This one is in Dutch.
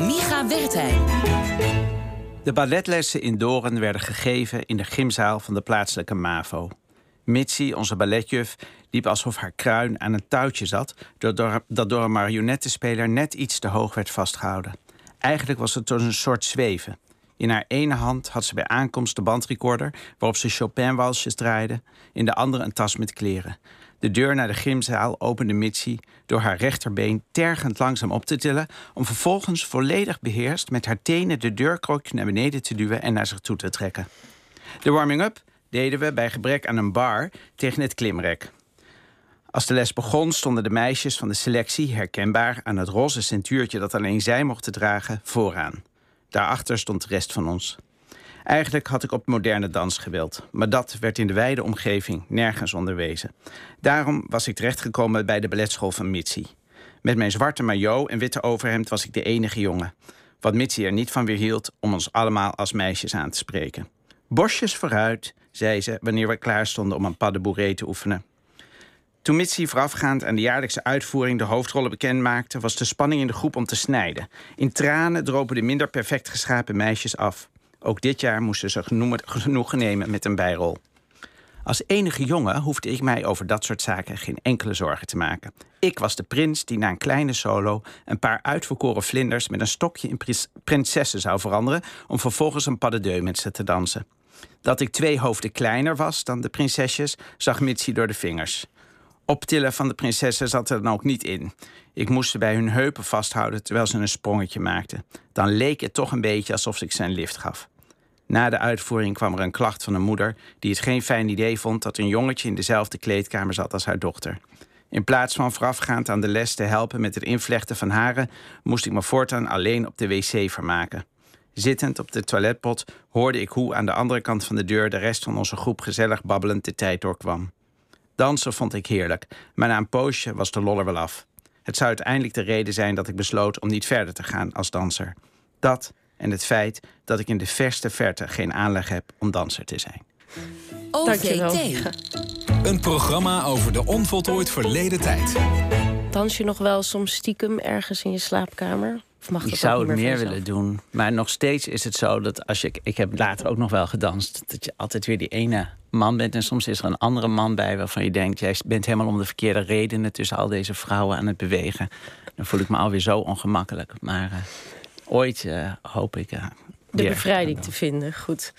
van Micha Wertheim. De balletlessen in Doren werden gegeven in de gymzaal van de plaatselijke MAVO. Mitzi, onze balletjuf, liep alsof haar kruin aan een touwtje zat... dat door een marionettenspeler net iets te hoog werd vastgehouden. Eigenlijk was het een soort zweven. In haar ene hand had ze bij aankomst de bandrecorder... waarop ze Chopin-walsjes draaide. In de andere een tas met kleren. De deur naar de gymzaal opende Mitzi door haar rechterbeen tergend langzaam op te tillen... om vervolgens volledig beheerst met haar tenen de deurkrok naar beneden te duwen en naar zich toe te trekken. De warming-up deden we bij gebrek aan een bar tegen het klimrek. Als de les begon, stonden de meisjes van de selectie herkenbaar aan het roze centuurtje dat alleen zij mochten dragen vooraan. Daarachter stond de rest van ons. Eigenlijk had ik op moderne dans gewild, maar dat werd in de wijde omgeving nergens onderwezen. Daarom was ik terechtgekomen bij de balletschool van Mitsi. Met mijn zwarte maillot en witte overhemd was ik de enige jongen. Wat Mitsi er niet van weerhield om ons allemaal als meisjes aan te spreken. Bosjes vooruit, zei ze wanneer we klaar stonden om een de te oefenen. Toen Mitsi voorafgaand aan de jaarlijkse uitvoering de hoofdrollen bekend maakte, was de spanning in de groep om te snijden. In tranen dropen de minder perfect geschapen meisjes af. Ook dit jaar moesten ze genoegen nemen met een bijrol. Als enige jongen hoefde ik mij over dat soort zaken geen enkele zorgen te maken. Ik was de prins die na een kleine solo een paar uitverkoren vlinders met een stokje in prinsessen zou veranderen om vervolgens een pas met ze te dansen. Dat ik twee hoofden kleiner was dan de prinsesjes zag Mitsi door de vingers. Optillen van de prinsessen zat er dan ook niet in. Ik moest ze bij hun heupen vasthouden terwijl ze een sprongetje maakten. Dan leek het toch een beetje alsof ik ze lift gaf. Na de uitvoering kwam er een klacht van een moeder die het geen fijn idee vond dat een jongetje in dezelfde kleedkamer zat als haar dochter. In plaats van voorafgaand aan de les te helpen met het invlechten van haren, moest ik me voortaan alleen op de wc vermaken. Zittend op de toiletpot hoorde ik hoe aan de andere kant van de deur de rest van onze groep gezellig babbelend de tijd doorkwam. Dansen vond ik heerlijk, maar na een poosje was de loller wel af. Het zou uiteindelijk de reden zijn dat ik besloot om niet verder te gaan als danser. Dat en het feit dat ik in de verste verte geen aanleg heb om danser te zijn. OVT. Een programma over de onvoltooid verleden tijd. Dans je nog wel soms stiekem ergens in je slaapkamer? Of mag ik zou het meer willen doen. Maar nog steeds is het zo dat als je. Ik heb later ook nog wel gedanst. Dat je altijd weer die ene man bent. En soms is er een andere man bij waarvan je denkt. Jij bent helemaal om de verkeerde redenen tussen al deze vrouwen aan het bewegen. Dan voel ik me alweer zo ongemakkelijk. Maar eh, ooit eh, hoop ik. eh, De bevrijding te vinden, goed.